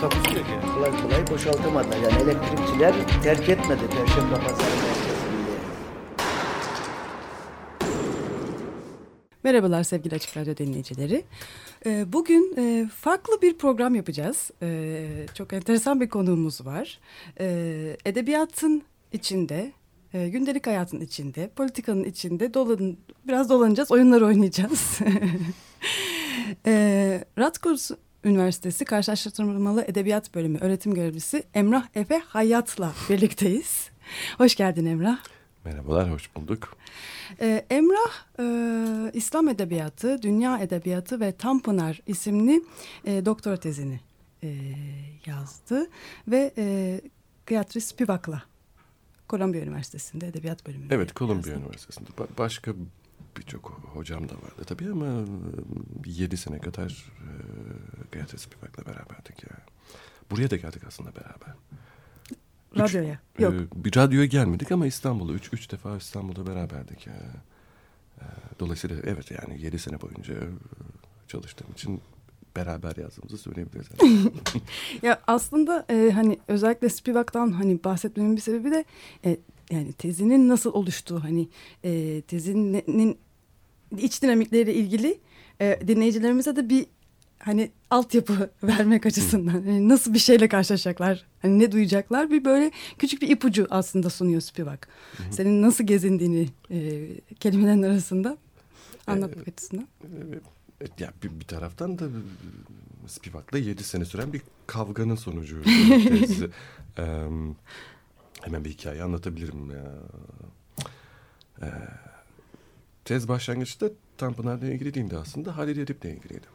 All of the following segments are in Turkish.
Takusuyor ki. Kolay kolay boşaltamadılar. Yani elektrikçiler terk etmedi Perşembe Pazarı merkezini. Merhabalar sevgili Açık Radyo dinleyicileri. Ee, Bugün e, farklı bir program yapacağız. Ee, Çok enteresan bir konuğumuz var. Ee, Edebiyatın içinde, e, gündelik hayatın içinde, politikanın içinde dolan, biraz dolanacağız, oyunlar oynayacağız. Radkurs Üniversitesi Karşılaştırmalı Edebiyat Bölümü öğretim görevlisi Emrah Efe Hayat'la birlikteyiz. Hoş geldin Emrah. Merhabalar, hoş bulduk. Ee, Emrah e, İslam Edebiyatı, Dünya Edebiyatı ve Tanpınar isimli e, doktora tezini e, yazdı ve e, Beatrice Spivak'la Kolombiya Üniversitesi'nde Edebiyat Bölümünde. Evet, Kolombiya. Üniversitesi'nde. Ba- başka birçok hocam da vardı tabii ama bir yedi sene kadar e, Beatrice Spivak'la beraberdik ya. Buraya da geldik aslında beraber. Üç- Radyoya. Yok. e, bir radyoya gelmedik ama İstanbul'a, üç, üç defa İstanbul'da beraberdik. ya. E, dolayısıyla evet yani yedi sene boyunca çalıştığım için beraber yazdığımızı söyleyebiliriz. Ya aslında e, hani özellikle Spivak'tan hani bahsetmemin bir sebebi de e, yani tezinin nasıl oluştuğu hani e, tezinin iç dinamikleriyle ilgili e, dinleyicilerimize de bir hani altyapı vermek açısından hani nasıl bir şeyle karşılaşacaklar hani ne duyacaklar bir böyle küçük bir ipucu aslında sunuyor Spivak. Senin nasıl gezindiğini e, kelimelerin arasında anlatmak açısından. E, Ya bir, bir taraftan da e, Spivak'la yedi sene süren bir kavganın sonucu. Em, hemen bir hikaye anlatabilirim ya. E, tez başlangıçta Tanpınar'la ilgili değildi aslında. Halide Edip'le ilgiliydi.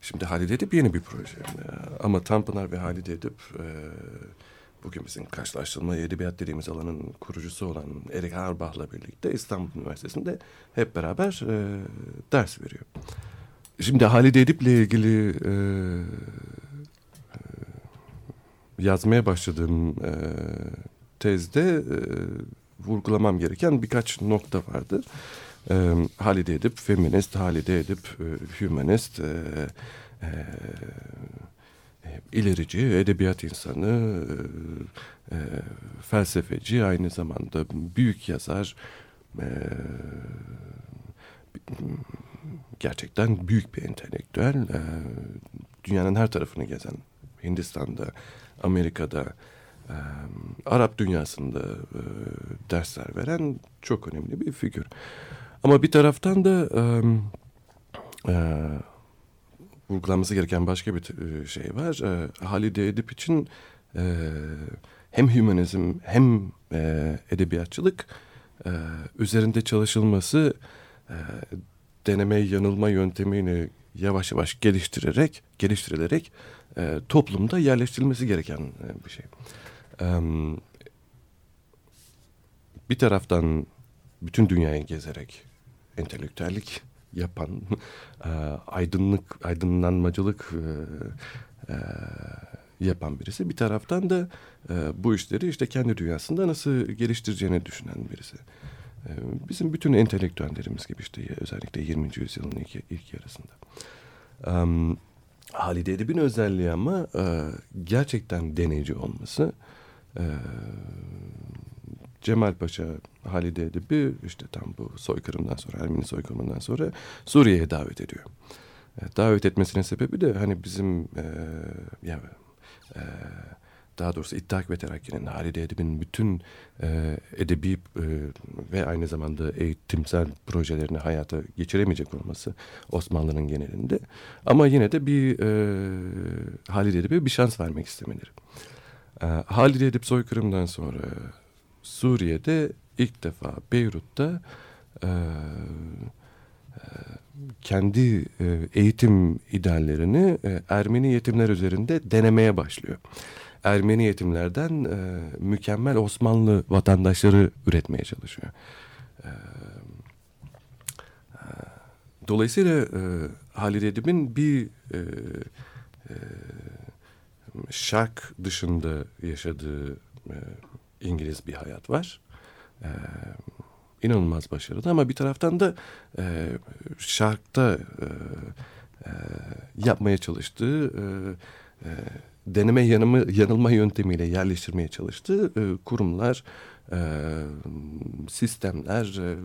Şimdi Halide Edip yeni bir proje. E, ama Tanpınar ve Halide Edip e, bugün bizim karşılaştırma edebiyat dediğimiz alanın kurucusu olan Erik Auerbach'la birlikte İstanbul Üniversitesi'nde hep beraber e, ders veriyor. Şimdi Halide Edip'le ilgili e, e, yazmaya başladığım e, tezde e, vurgulamam gereken birkaç nokta vardır. E, Halide Edip, feminist, Halide Edip, e, humanist, e, e, ilerici, edebiyat insanı, e, felsefeci, aynı zamanda büyük yazar, e, gerçekten büyük bir entelektüel. E, dünyanın her tarafını gezen, Hindistan'da, Amerika'da, e, Arap dünyasında e, dersler veren çok önemli bir figür. Ama bir taraftan da e, e, vurgulanması gereken başka bir şey var. E, Halide Edip için e, hem hümanizm hem e, edebiyatçılık e, üzerinde çalışılması e, deneme yanılma yöntemini yavaş yavaş geliştirerek geliştirilerek e, toplumda yerleştirilmesi gereken bir şey. E, bir taraftan bütün dünyayı gezerek entelektüellik yapan e, aydınlık aydınlanmacılık e, e, yapan birisi. Bir taraftan da e, bu işleri işte kendi dünyasında nasıl geliştireceğini düşünen birisi. E, bizim bütün entelektüellerimiz gibi işte özellikle 20. yüzyılın ilk, ilk yarısında. Um, Halide Edip'in özelliği ama e, gerçekten deneyci olması. E, Cemal Paşa Halide Edip'i işte tam bu soykırımdan sonra, Ermeni soykırımından sonra Suriye'ye davet ediyor. E, davet etmesinin sebebi de hani bizim e, ya, e, daha doğrusu İttihat ve Terakki'nin Halide Edip'in bütün e, edebi e, ve aynı zamanda eğitimsel projelerini hayata geçiremeyecek olması Osmanlı'nın genelinde. Ama yine de bir e, Halide Edip'e bir şans vermek istemeleri. E, Halide Edip soykırımdan sonra Suriye'de ilk defa Beyrut'ta e, e, kendi e, eğitim ideallerini e, Ermeni yetimler üzerinde denemeye başlıyor. Ermeni yetimlerden e, mükemmel Osmanlı vatandaşları üretmeye çalışıyor. E, dolayısıyla e, Halil Edip'in bir e, e, şark dışında yaşadığı e, İngiliz bir hayat var. E, inanılmaz başarılı ama bir taraftan da e, şarkta e, e, yapmaya çalıştığı e, e, deneme yanımı, yanılma yöntemiyle yerleştirmeye çalıştığı e, kurumlar, e, sistemler, e,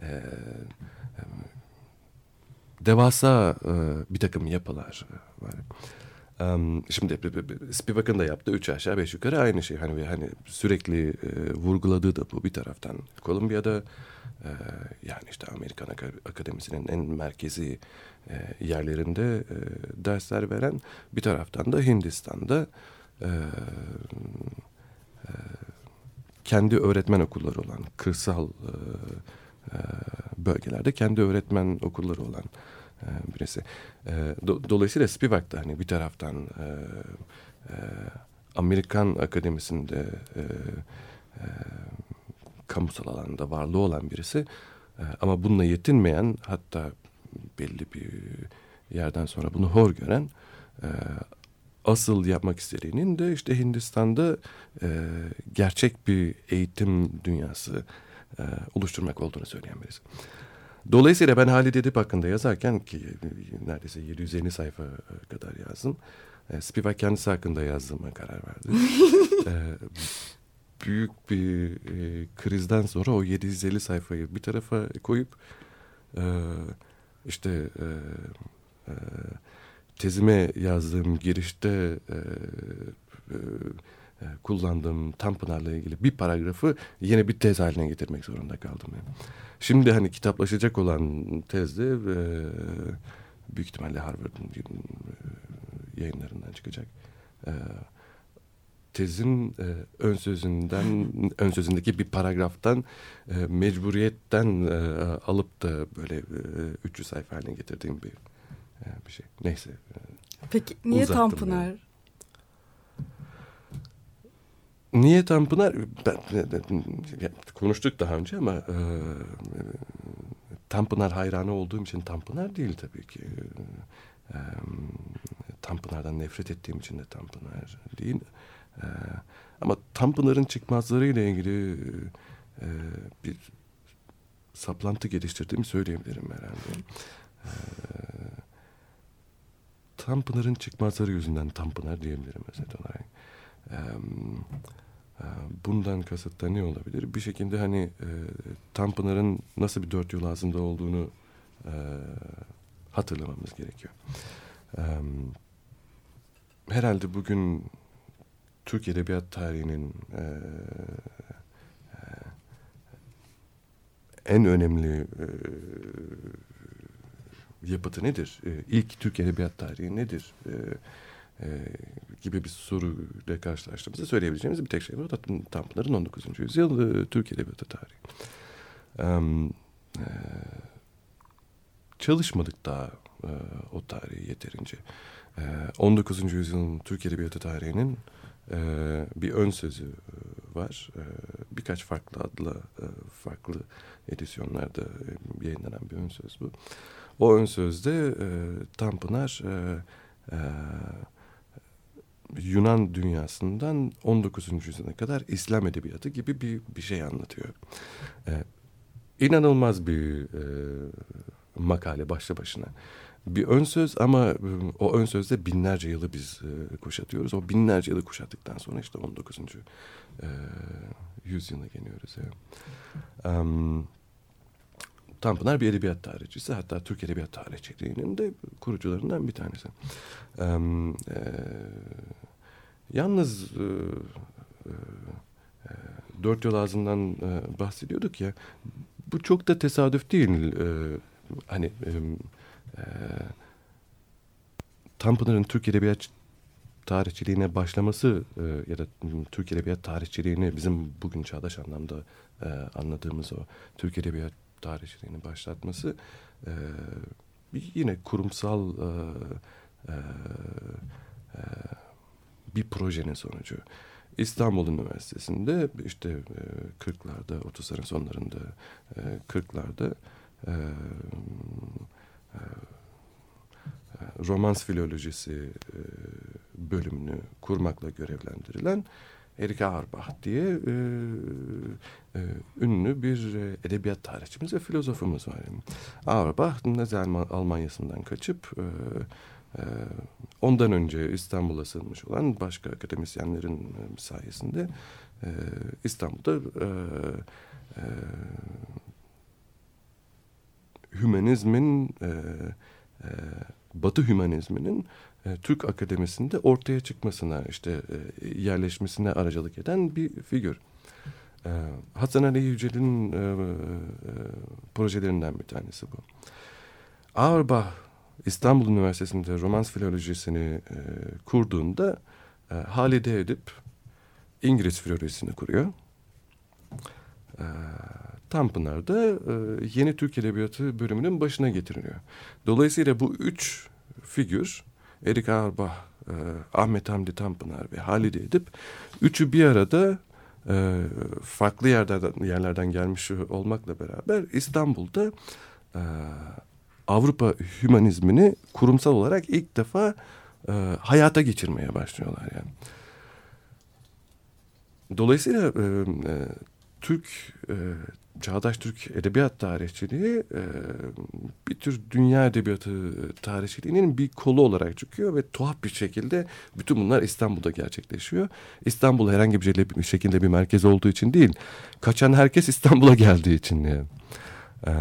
e, devasa e, bir takım yapılar var. Şimdi Spivak'ın da yaptığı üç aşağı beş yukarı aynı şey. Hani hani sürekli e, vurguladığı da bu bir taraftan. Kolombiya'da e, yani işte Amerikan Akademisi'nin en merkezi e, yerlerinde e, dersler veren bir taraftan da Hindistan'da kendi öğretmen okulları olan kırsal bölgelerde kendi öğretmen okulları olan birisi. E, do, dolayısıyla Spivak da hani bir taraftan e, e, Amerikan Akademisi'nde e, e, kamusal alanda varlığı olan birisi. E, ama bununla yetinmeyen hatta belli bir yerden sonra bunu hor gören e, asıl yapmak istediğinin de işte Hindistan'da e, gerçek bir eğitim dünyası e, oluşturmak olduğunu söyleyen birisi. Dolayısıyla ben Halid Edip hakkında yazarken ki neredeyse 750 sayfa kadar yazdım. E, Spivak kendisi hakkında yazdığıma karar verdi. e, büyük bir e, krizden sonra o 750 sayfayı bir tarafa koyup e, işte e, e, tezime yazdığım girişte e, e, e, kullandığım Tanpınar'la ilgili bir paragrafı yine bir tez haline getirmek zorunda kaldım. Yani. Şimdi hani kitaplaşacak olan tezde e, büyük ihtimalle Harvard'ın e, yayınlarından çıkacak. E, tezin e, ön sözünden ön sözündeki bir paragraftan e, mecburiyetten e, alıp da böyle e, 300 sayfa haline getirdiğim bir e, bir şey. Neyse. E, Peki niye Tanpınar? Yani. Niye Tanpınar? Ben, ben, konuştuk daha önce ama e, Tanpınar hayranı olduğum için Tanpınar değil tabii ki. E, Tanpınar'dan nefret ettiğim için de Tanpınar değil. E, ama Tanpınar'ın çıkmazlarıyla ilgili e, bir saplantı geliştirdiğimi söyleyebilirim herhalde. E, Tanpınar'ın çıkmazları yüzünden Tanpınar diyebilirim mesela olarak. E, Bundan kasıt ne olabilir? Bir şekilde hani e, Tanpınar'ın nasıl bir dört yol ağzında olduğunu e, hatırlamamız gerekiyor. E, herhalde bugün Türk Edebiyat tarihinin e, e, en önemli e, yapıtı nedir? E, ilk Türk Edebiyat tarihi nedir? E, e, gibi bir soruyla karşılaştığımızda söyleyebileceğimiz bir tek şey var. Tanpınar'ın 19. yüzyıl e, Türk Edebiyatı tarihi. E, çalışmadık daha e, o tarihi yeterince. E, 19. yüzyılın Türk Edebiyatı tarihinin e, bir ön sözü e, var. E, birkaç farklı adla e, farklı edisyonlarda e, yayınlanan bir ön söz bu. O ön sözde e, Tanpınar e, e, Yunan dünyasından 19. yüzyıla kadar İslam edebiyatı gibi bir, bir şey anlatıyor. Ee, inanılmaz bir e, makale başlı başına. Bir ön söz ama e, o ön sözde binlerce yılı biz e, kuşatıyoruz. O binlerce yılı kuşattıktan sonra işte 19. E, yüzyıla geliyoruz. Yani. Um, Tanpınar bir edebiyat tarihçisi. Hatta Türk Edebiyat Tarihçiliğinin de kurucularından bir tanesi. Ee, e, yalnız e, e, Dört Yol Ağzı'ndan e, bahsediyorduk ya. Bu çok da tesadüf değil. E, hani e, e, Tanpınar'ın Türk Edebiyat tarihçiliğine başlaması e, ya da Türk Edebiyat tarihçiliğini bizim bugün çağdaş anlamda e, anladığımız o Türk Edebiyat tarihçiliğini başlatması e, yine kurumsal e, e, bir projenin sonucu. İstanbul Üniversitesi'nde işte e, 40'larda, 30'ların sonlarında, e, 40'larda e, e, romans filolojisi e, bölümünü kurmakla görevlendirilen Erik Auerbach diye e, e, ünlü bir e, edebiyat tarihçimiz ve filozofumuz var. Yani. Auerbach Nazi Alman- Almanya'sından kaçıp e, e, ondan önce İstanbul'a sığınmış olan başka akademisyenlerin e, sayesinde e, İstanbul'da e, e, hümanizmin e, e, Batı hümanizminin e, Türk akademisinde ortaya çıkmasına işte e, yerleşmesine aracılık eden bir figür. E, Hasan Ali Yücel'in e, e, projelerinden bir tanesi bu. Auerbach İstanbul Üniversitesi'nde romans filolojisini e, kurduğunda e, Halide Edip İngiliz filolojisini kuruyor. E, Tanpınar'da e, Yeni Türk Edebiyatı bölümünün başına getiriliyor. Dolayısıyla bu üç figür Erik Auerbach, e, Ahmet Hamdi Tanpınar ve Halide Edip üçü bir arada e, farklı yerlerden, yerlerden gelmiş olmakla beraber İstanbul'da e, Avrupa hümanizmini kurumsal olarak ilk defa e, hayata geçirmeye başlıyorlar yani. Dolayısıyla e, e, Türk e, çağdaş Türk edebiyat tarihçiliği e, bir tür dünya edebiyatı tarihçiliğinin bir kolu olarak çıkıyor ve tuhaf bir şekilde bütün bunlar İstanbul'da gerçekleşiyor. İstanbul herhangi bir, şekilde, bir merkez olduğu için değil, kaçan herkes İstanbul'a geldiği için yani. E,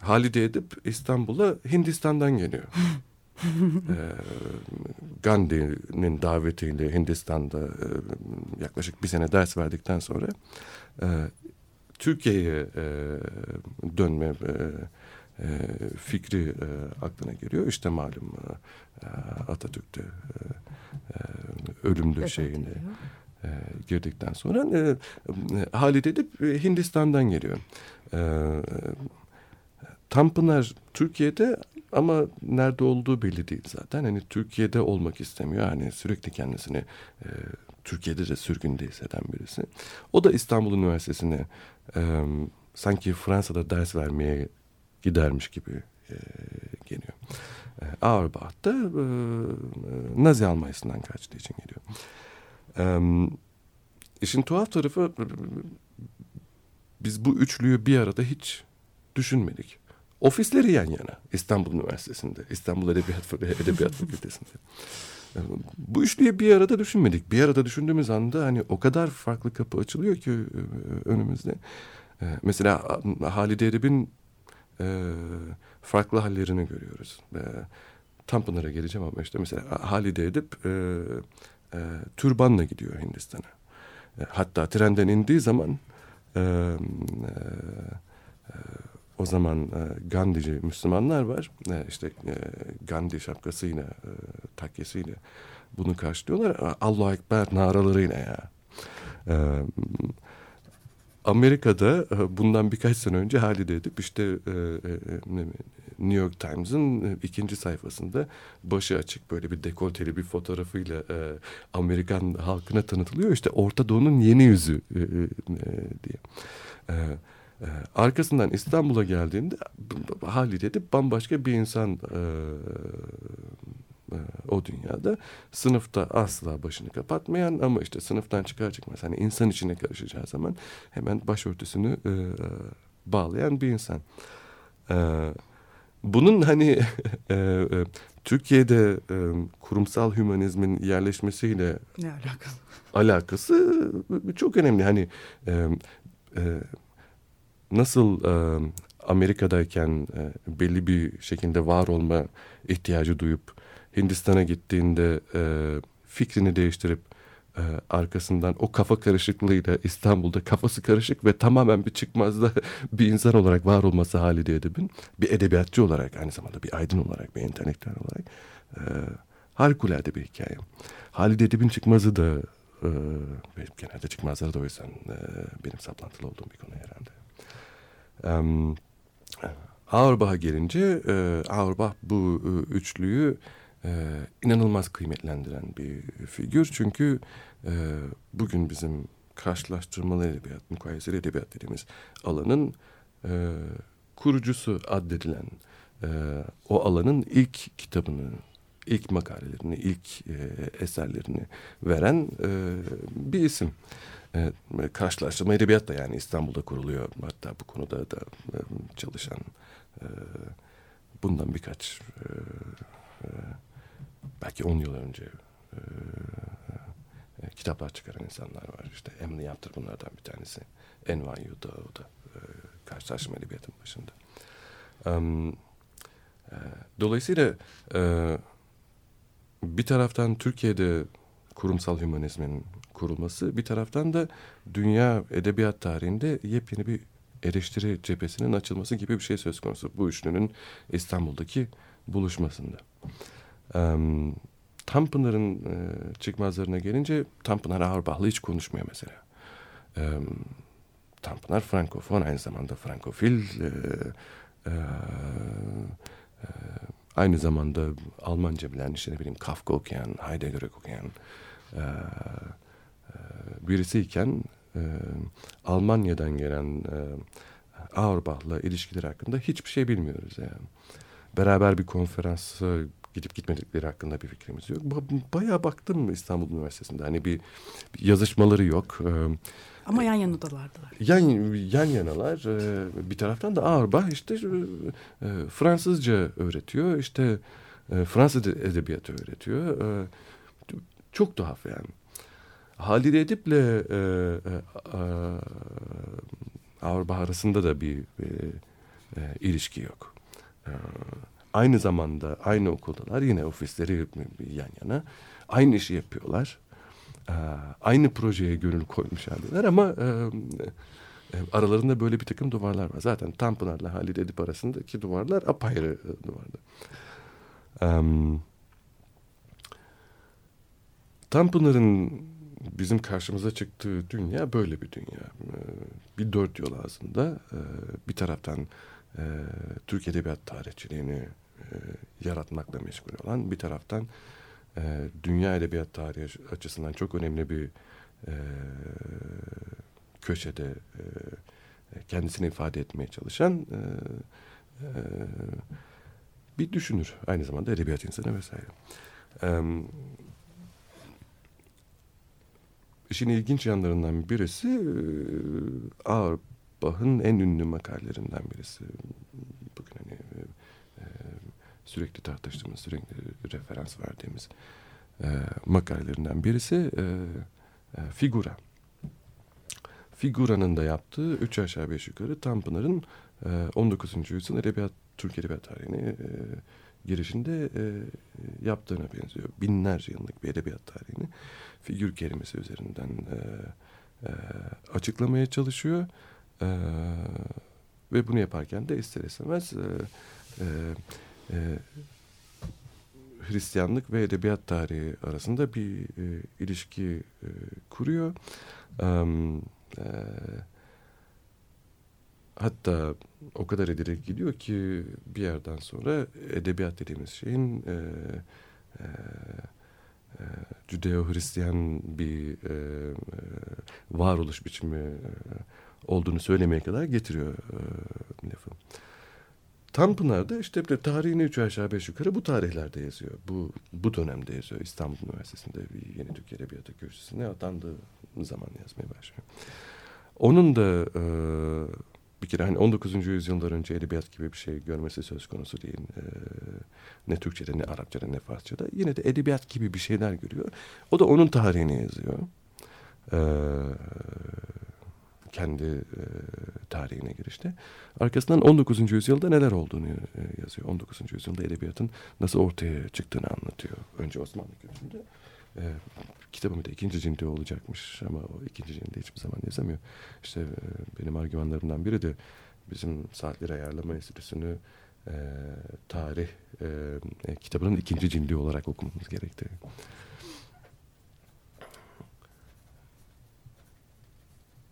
Halide Edip İstanbul'a Hindistan'dan geliyor. e, Gandhi'nin davetiyle Hindistan'da e, yaklaşık bir sene ders verdikten sonra e, Türkiye'ye e, dönme e, e, fikri e, aklına geliyor. İşte malum e, Atatürk'te e, e, ölümlü ediyor. e, girdikten sonra e, Halide Edip e, Hindistan'dan geliyor. E, Tanpınar Türkiye'de ama nerede olduğu belli değil zaten. Hani Türkiye'de olmak istemiyor. Hani sürekli kendisini e, Türkiye'de de sürgünde hisseden birisi. O da İstanbul Üniversitesi'ne e, sanki Fransa'da ders vermeye gidermiş gibi e, geliyor. E, Auerbach da e, Nazi Almanya'sından kaçtığı için geliyor. E, işin tuhaf tarafı biz bu üçlüyü bir arada hiç düşünmedik. Ofisleri yan yana İstanbul Üniversitesi'nde, İstanbul Edebiyat, Edebiyat Fakültesi'nde. Bu üçlüyü bir arada düşünmedik. Bir arada düşündüğümüz anda hani o kadar farklı kapı açılıyor ki e, önümüzde. E, Mesela Halide Edip'in e, farklı hallerini görüyoruz. Tanpınar'a geleceğim ama işte mesela Halide Edip türbanla gidiyor Hindistan'a. Hatta trenden indiği zaman o zaman e, Gandhici Müslümanlar var. E, işte e, Gandhi şapkasıyla, e, takkesiyle bunu karşılıyorlar. Allahu Ekber naralarıyla ya. E, Amerika'da e, bundan birkaç sene önce Halide Edip işte e, e, New York Times'ın e, ikinci sayfasında başı açık böyle bir dekolteli bir fotoğrafıyla e, Amerikan halkına tanıtılıyor. İşte Orta Doğu'nun yeni yüzü e, e, diye. E, e, arkasından İstanbul'a geldiğinde Halide Edip bambaşka bir insan e, e, o dünyada sınıfta asla başını kapatmayan ama işte sınıftan çıkar çıkmaz hani insan içine karışacağı zaman hemen başörtüsünü e, bağlayan bir insan. E, bunun hani e, e, Türkiye'de e, kurumsal hümanizmin yerleşmesiyle Ne alakalı? alakası çok önemli. Hani e, e, nasıl e, Amerika'dayken e, belli bir şekilde var olma ihtiyacı duyup Hindistan'a gittiğinde e, fikrini değiştirip e, arkasından o kafa karışıklığıyla İstanbul'da kafası karışık ve tamamen bir çıkmazda bir insan olarak var olması Halide Edip'in bir edebiyatçı olarak aynı zamanda bir aydın olarak bir entelektüel olarak e, harikulade bir hikaye. Halide Edip'in çıkmazı da e, ve genelde çıkmazları da o yüzden e, benim saplantılı olduğum bir konu herhalde. Um, Auerbach'a gelince e, Auerbach bu e, üçlüyü e, inanılmaz kıymetlendiren bir figür. Çünkü e, bugün bizim karşılaştırmalı edebiyat, mukayeseli edebiyat dediğimiz alanın e, kurucusu addedilen e, o alanın ilk kitabını, ilk makalelerini, ilk e, eserlerini veren e, bir isim. E, karşılaştırma edebiyat da yani İstanbul'da kuruluyor. Hatta bu konuda da e, çalışan e, bundan birkaç e, e, belki on yıl önce e, e, kitaplar çıkaran insanlar var. İşte Emily Yaptır bunlardan bir tanesi. NYU'da o da e, karşılaştırma edebiyatın başında. Um, e, dolayısıyla e, bir taraftan Türkiye'de kurumsal hümanizmin kurulması, bir taraftan da dünya edebiyat tarihinde yepyeni bir eleştiri cephesinin açılması gibi bir şey söz konusu. Bu üçlünün İstanbul'daki buluşmasında. Um, Tanpınar'ın e, çıkmazlarına gelince Tanpınar Auerbach'la hiç konuşmuyor mesela. Um, Tanpınar Frankofon aynı zamanda Frankofil e, e, e, aynı zamanda Almanca bilen işte ne bileyim Kafka okuyan, Heidegger okuyan e, e, birisiyken e, Almanya'dan gelen e, Auerbach'la ilişkileri hakkında hiçbir şey bilmiyoruz yani. Beraber bir konferansa gidip gitmedikleri hakkında bir fikrimiz yok. Bayağı baktım İstanbul Üniversitesi'nde. Hani bir, bir yazışmaları yok. Ee, Ama yan yanadalardılar. Yan, yan yanalar. Ee, bir taraftan da Auerbach işte e, Fransızca öğretiyor. İşte e, Fransız edebiyatı öğretiyor. E, çok tuhaf yani. Halide Edip'le e, e, e, Auerbach arasında da bir e, e, ilişki yok. E, aynı zamanda aynı okuldalar yine ofisleri yan yana aynı işi yapıyorlar. Ee, aynı projeye gönül koymuş haldeler ama e, e, aralarında böyle bir takım duvarlar var. Zaten Tanpınar'la Halide Edip arasındaki duvarlar apayrı e, duvarlar. Um, Tanpınar'ın bizim karşımıza çıktığı dünya böyle bir dünya. Bir dört yol aslında. Bir taraftan Türk Edebiyat tarihçiliğini e, yaratmakla meşgul olan bir taraftan e, dünya edebiyat tarihi açısından çok önemli bir e, köşede e, kendisini ifade etmeye çalışan e, e, bir düşünür. Aynı zamanda edebiyat insanı vesaire. E, işin ilginç yanlarından birisi e, Auerbach'ın en ünlü makalelerinden birisi. Bugün hani sürekli tartıştığımız, sürekli referans verdiğimiz e, makalelerinden birisi Figura. Figura'nın da yaptığı üç aşağı beş yukarı Tanpınar'ın e, 19. yüzyıl edebiyat, Türk edebiyat tarihine e, girişinde e, yaptığına benziyor. Binlerce yıllık bir edebiyat tarihini figür kelimesi üzerinden e, e, açıklamaya çalışıyor. E, ve bunu yaparken de ister istemez e, e, e, Hristiyanlık ve edebiyat tarihi arasında bir e, ilişki e, kuruyor. Um, e, hatta o kadar ileri gidiyor ki bir yerden sonra edebiyat dediğimiz şeyin e, e, e, Judeo-Hristiyan bir e, e, varoluş biçimi e, olduğunu söylemeye kadar getiriyor e, lafı. Tanpınar'da işte bir tarihini üç aşağı beş yukarı bu tarihlerde yazıyor. Bu bu dönemde yazıyor. İstanbul Üniversitesi'nde bir Yeni Türk Edebiyatı kürsüsüne atandığı zaman yazmaya başlıyor. Onun da e, bir kere hani 19. yüzyıllar önce edebiyat gibi bir şey görmesi söz konusu değil. E, ne Türkçe'de ne Arapça'da ne Farsça'da. Yine de edebiyat gibi bir şeyler görüyor. O da onun tarihini yazıyor. Eee kendi e, tarihine girişte. Arkasından 19. yüzyılda neler olduğunu e, yazıyor. 19. yüzyılda edebiyatın nasıl ortaya çıktığını anlatıyor. Önce Osmanlı kültüründe. E, kitabım da ikinci cildi olacakmış ama o ikinci cildi hiçbir zaman yazamıyor. İşte e, benim argümanlarımdan biri de bizim saatleri ayarlama enstitüsünü e, tarih e, e, kitabının ikinci cildi olarak okumamız gerekti.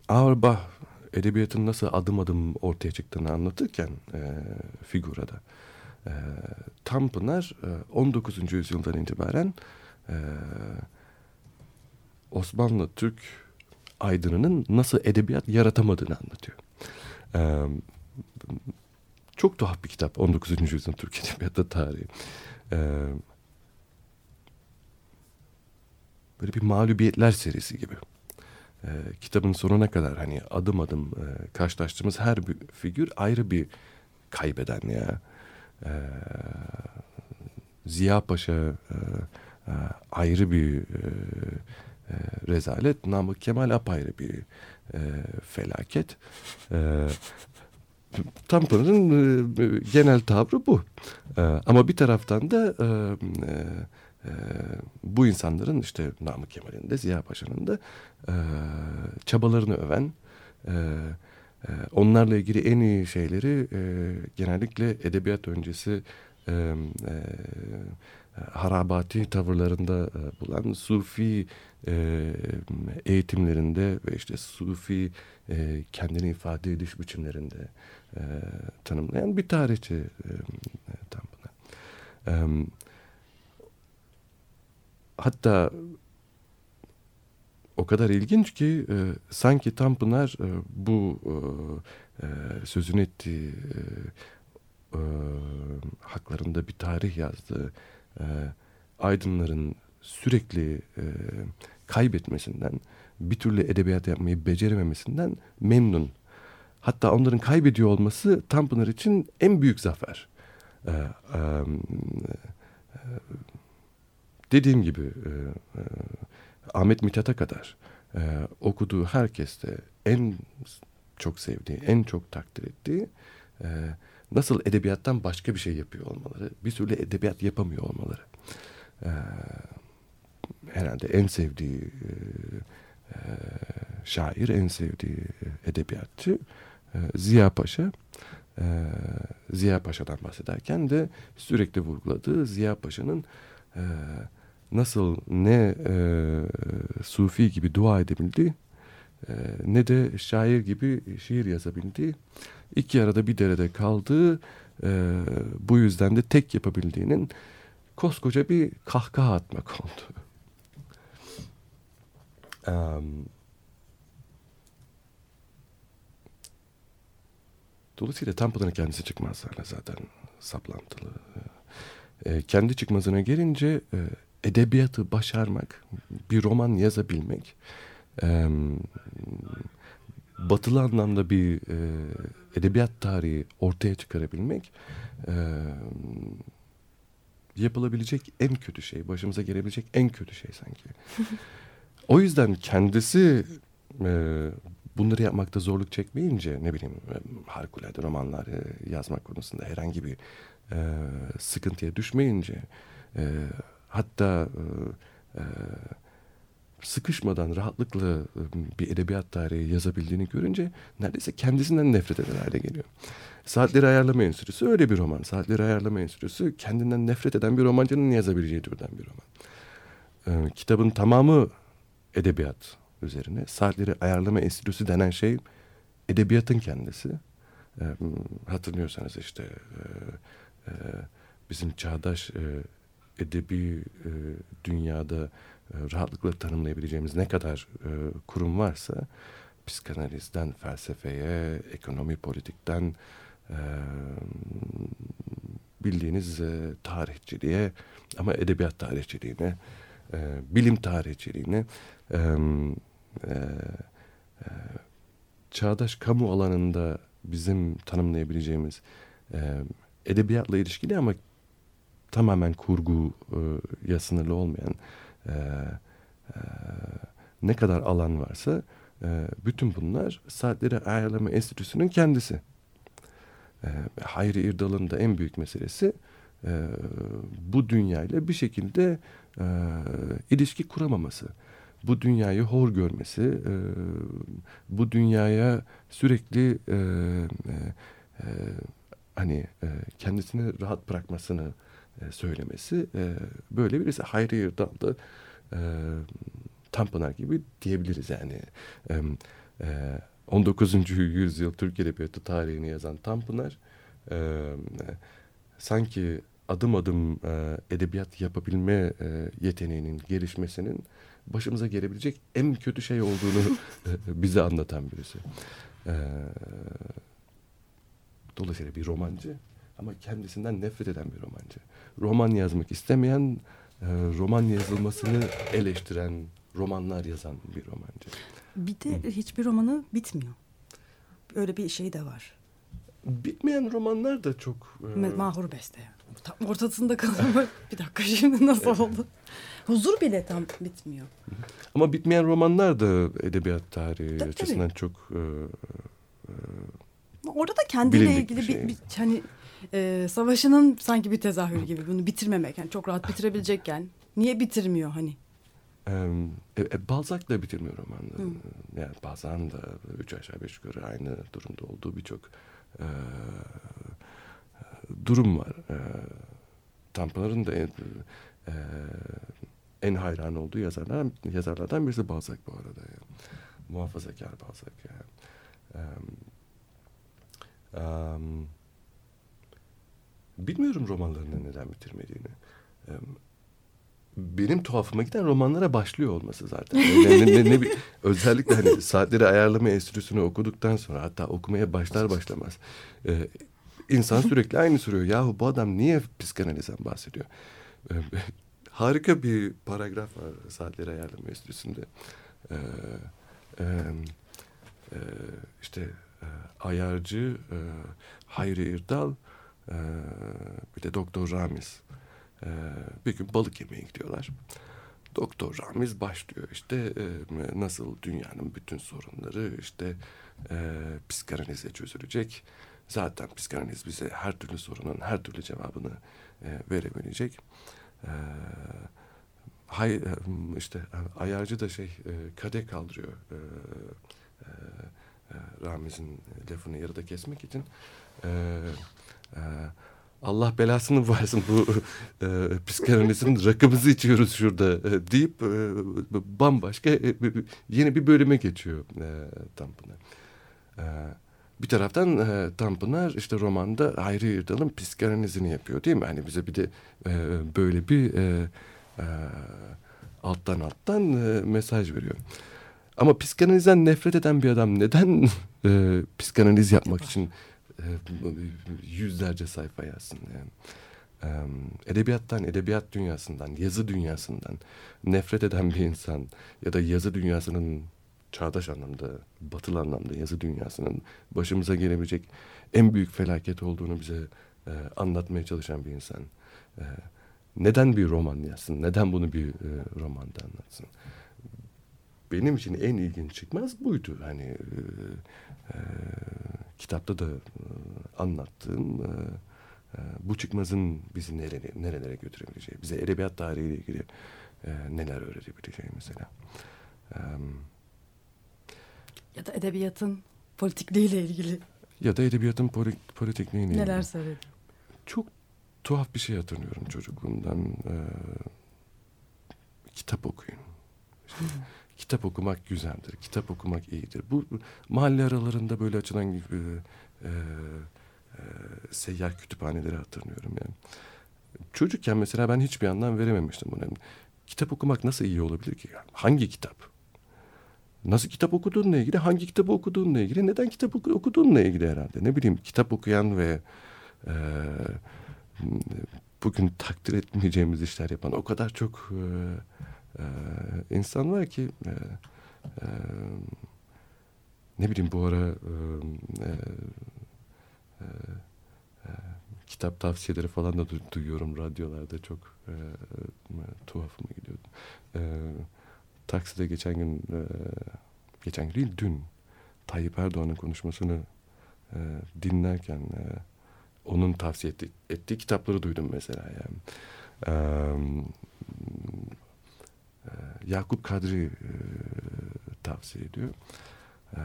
Auerbach edebiyatın nasıl adım adım ortaya çıktığını anlatırken e, figurada E, Tanpınar e, 19. yüzyıldan itibaren e, Osmanlı Türk aydınının nasıl edebiyat yaratamadığını anlatıyor. E, çok tuhaf bir kitap 19. yüzyılın Türk Edebiyatı tarihi. E, böyle bir mağlubiyetler serisi gibi. E, kitabın sonuna kadar hani adım adım e, karşılaştığımız her bir figür ayrı bir kaybeden ya. E, Ziya Paşa e, e, ayrı bir e, e, rezalet. Namık Kemal apayrı bir e, felaket. E, Tanpınar'ın e, genel tavrı bu. E, ama bir taraftan da e, e, e, bu insanların işte Namık Kemal'in de Ziya Paşa'nın da e, çabalarını öven, e, e, onlarla ilgili en iyi şeyleri e, genellikle edebiyat öncesi e, e, harabati tavırlarında e, bulan Sufi e, eğitimlerinde ve işte Sufi e, kendini ifade ediş biçimlerinde e, tanımlayan bir tarihçi e, Tanpınar. E, hatta o kadar ilginç ki e, sanki Tanpınar e, bu e, e, sözünü ettiği e, e, haklarında bir tarih yazdı. E, aydınların sürekli e, kaybetmesinden, bir türlü edebiyat yapmayı becerememesinden memnun. Hatta onların kaybediyor olması Tanpınar için en büyük zafer. E, e, e, dediğim gibi e, e, Ahmet Mithat'a kadar e, okuduğu herkeste en çok sevdiği, en çok takdir ettiği e, nasıl edebiyattan başka bir şey yapıyor olmaları, bir türlü edebiyat yapamıyor olmaları. E, herhalde en sevdiği e, e, şair, en sevdiği edebiyatçı e, Ziya Paşa. Ziya Paşa'dan bahsederken de sürekli vurguladığı Ziya Paşa'nın nasıl ne e, sufi gibi dua edebildiği ne de şair gibi şiir yazabildiği iki arada bir derede kaldığı bu yüzden de tek yapabildiğinin koskoca bir kahkaha atmak oldu. Um, dolayısıyla Tanpınar'ın kendisi çıkmazlarla zaten saplantılı. E, kendi çıkmazına gelince e, edebiyatı başarmak, bir roman yazabilmek, e, batılı anlamda bir e, edebiyat tarihi ortaya çıkarabilmek e, yapılabilecek en kötü şey, başımıza gelebilecek en kötü şey sanki. o yüzden kendisi e, bunları yapmakta zorluk çekmeyince ne bileyim e, harikulade romanlar e, yazmak konusunda herhangi bir e, sıkıntıya düşmeyince e, hatta e, e, sıkışmadan rahatlıkla e, bir edebiyat tarihi yazabildiğini görünce neredeyse kendisinden nefret eder hale geliyor. Saatleri Ayarlama Enstitüsü öyle bir roman. Saatleri Ayarlama Enstitüsü kendinden nefret eden bir romancının yazabileceği türden bir roman. Ee, kitabın tamamı edebiyat üzerine. Saatleri Ayarlama Enstitüsü denen şey edebiyatın kendisi. Ee, hatırlıyorsanız işte e, e, bizim çağdaş e, edebi e, dünyada e, rahatlıkla tanımlayabileceğimiz ne kadar e, kurum varsa psikanalizden felsefeye, ekonomi politikten e, bildiğiniz e, tarihçiliğe ama edebiyat tarihçiliğine, e, bilim tarihçiliğine, e, e, e, çağdaş kamu alanında bizim tanımlayabileceğimiz e, edebiyatla ilişkili ama tamamen kurgu e, sınırlı olmayan e, e, ne kadar alan varsa e, bütün bunlar Saatleri Ayarlama Enstitüsü'nün kendisi. E, Hayri İrdal'ın da en büyük meselesi bu dünyayla bir şekilde e, ilişki kuramaması. Bu dünyayı hor görmesi, e, bu dünyaya sürekli e, e, e, hani e, kendisini rahat bırakmasını e, söylemesi e, böyle birisi Hayri İrdal'da e, Tanpınar gibi diyebiliriz yani. E, e, 19. yüzyıl Türk Edebiyatı tarihini yazan Tanpınar e, sanki adım adım e, edebiyat yapabilme e, yeteneğinin gelişmesinin başımıza gelebilecek en kötü şey olduğunu bize anlatan birisi. E, dolayısıyla bir romancı ama kendisinden nefret eden bir romancı. Roman yazmak istemeyen, e, roman yazılmasını eleştiren, romanlar yazan bir romancı. Bir de hiçbir romanı bitmiyor. Öyle bir şey de var. Bitmeyen romanlar da çok... e, Mahur Beste yani. Tam ortasında kalıyor. bir dakika şimdi nasıl oldu? Huzur bile tam bitmiyor. ama bitmeyen romanlar da edebiyat tarihi Tabii, açısından çok... e, Ama Orada da kendiyle bir ilgili bir, şey. bir hani e, savaşının sanki bir tezahürü gibi bunu bitirmemek. Yani çok rahat bitirebilecekken niye bitirmiyor hani? e, e, Balzac da bitirmiyor romanları. Yani bazen de üç aşağı beş yukarı aynı durumda olduğu birçok e, durum var. E, Tanpınar'ın da en, e, en hayran olduğu yazarlar, yazarlardan birisi Balzac bu arada. Yani. Muhafazakar Balzac. Yani. Em, em, bilmiyorum romanlarını neden bitirmediğini. Em, benim tuhafıma giden romanlara başlıyor olması zaten. Ne, ne, ne, ne özellikle hani saatleri ayarlama enstitüsünü okuduktan sonra hatta okumaya başlar başlamaz e, insan sürekli aynı soruyor. Yahu bu adam niye psikanalizden bahsediyor? E, harika bir paragraf var saatleri ayarlama enstitüsünde. E, e, e, işte e, ayarcı e, Hayri İrdal e, bir de Doktor Ramiz ee, bir gün balık yemeye gidiyorlar. Doktor Ramiz başlıyor işte e, nasıl dünyanın bütün sorunları işte e, psikanalizle çözülecek. Zaten psikanaliz bize her türlü sorunun her türlü cevabını e, verebilecek. E, hay, e, işte ayarcı da şey e, kadeh kaldırıyor. E, e, e, Ramiz'in lafını yarıda kesmek için. E, e, Allah belasını versin bu e, psikanalizin rakımızı içiyoruz şurada e, deyip e, bambaşka e, yeni bir bölüme geçiyor e, Tanpınar. E, bir taraftan e, Tanpınar işte romanda Hayri İrdal'ın psikanalizini yapıyor değil mi? Hani bize bir de e, böyle bir e, e, alttan alttan e, mesaj veriyor. Ama psikanalizden nefret eden bir adam neden e, psikanaliz yapmak için e, yüzlerce sayfa yazsın yani. E, edebiyattan, edebiyat dünyasından, yazı dünyasından nefret eden bir insan ya da yazı dünyasının çağdaş anlamda, batılı anlamda yazı dünyasının başımıza gelebilecek en büyük felaket olduğunu bize e, anlatmaya çalışan bir insan. E, neden bir roman yazsın? Neden bunu bir e, romanda anlatsın? Benim için en ilginç çıkmaz buydu. Hani e, e, kitapta da e, anlattığım e, e, bu çıkmazın bizi nereye, nerelere götürebileceği, bize edebiyat tarihiyle ilgili e, neler öğretebileceği mesela. E, Ya da edebiyatın politikliğiyle ilgili ya da edebiyatın poli, politekniğiyle ilgili. neler söyledi? Çok tuhaf bir şey hatırlıyorum çocukluğumdan. E, kitap okuyun. İşte, kitap okumak güzeldir. Kitap okumak iyidir. Bu mahalle aralarında böyle açılan e, e, e, seyyar kütüphaneleri hatırlıyorum yani. Çocukken mesela ben hiçbir anlam verememiştim buna. Kitap okumak nasıl iyi olabilir ki? Hangi kitap? Nasıl kitap okuduğunla ilgili, hangi kitabı okuduğunla ilgili, neden kitap oku- okuduğunla ilgili herhalde. Ne bileyim kitap okuyan ve e, bugün takdir etmeyeceğimiz işler yapan o kadar çok e, e, insan var ki e, e, ne bileyim bu ara e, e, e, e, kitap tavsiyeleri falan da du- duyuyorum radyolarda çok e, e, tuhafıma gidiyor. E, takside geçen gün e, geçen gün değil dün Tayyip Erdoğan'ın konuşmasını e, dinlerken e, onun tavsiye ettiği, ettiği kitapları duydum mesela yani. E, e, Yakup Kadri e, tavsiye ediyor. E,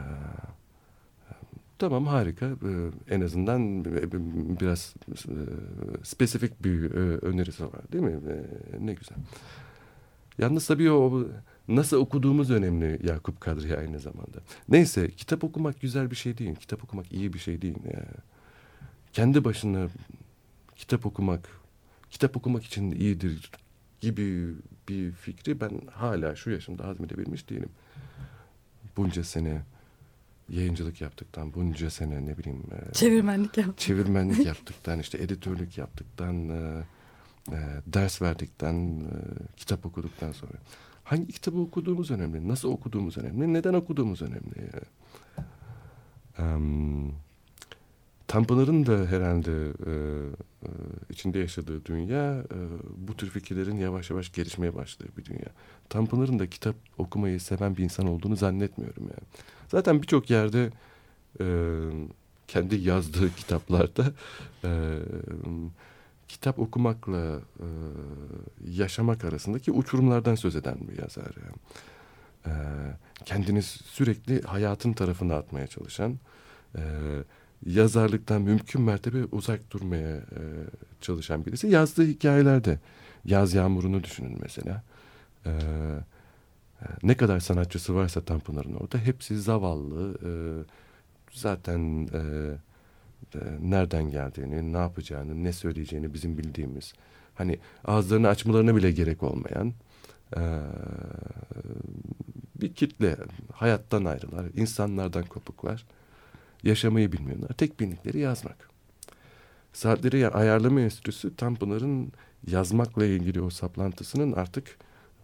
tamam harika. E, en azından e, biraz e, spesifik bir e, önerisi var değil mi? E, ne güzel. Yalnız tabii o nasıl okuduğumuz önemli Yakup Kadri aynı zamanda. Neyse kitap okumak güzel bir şey değil. Kitap okumak iyi bir şey değil. Yani kendi başına kitap okumak, kitap okumak için iyidir gibi bir fikri ben hala şu yaşımda hazmedebilmiş değilim. Bunca sene yayıncılık yaptıktan, bunca sene ne bileyim e, Çevirmenlik yap. çevirmenlik yaptıktan, işte editörlük yaptıktan, e, e, ders verdikten, kitap okuduktan sonra. Hangi kitabı okuduğumuz önemli, nasıl okuduğumuz önemli, neden okuduğumuz önemli. Um, Tanpınar'ın da herhalde e, e, içinde yaşadığı dünya e, bu tür fikirlerin yavaş yavaş gelişmeye başladığı bir dünya. Tanpınar'ın da kitap okumayı seven bir insan olduğunu zannetmiyorum yani. Zaten birçok yerde e, kendi yazdığı kitaplarda e, kitap okumakla e, yaşamak arasındaki uçurumlardan söz eden bir yazar. Yani. E, kendini sürekli hayatın tarafına atmaya çalışan, e, yazarlıktan mümkün mertebe uzak durmaya e, çalışan birisi. Yazdığı hikayelerde Yaz Yağmuru'nu düşünün mesela. E, ne kadar sanatçısı varsa Tanpınar'ın orada hepsi zavallı. E, zaten e, e, nereden geldiğini, ne yapacağını, ne söyleyeceğini bizim bildiğimiz. Hani ağızlarını açmalarına bile gerek olmayan e, bir kitle. Hayattan ayrılar, insanlardan kopuklar. Yaşamayı bilmiyorlar. Tek bildikleri yazmak. Saatleri Ayarlama Enstitüsü Tanpınar'ın yazmakla ilgili o saplantısının artık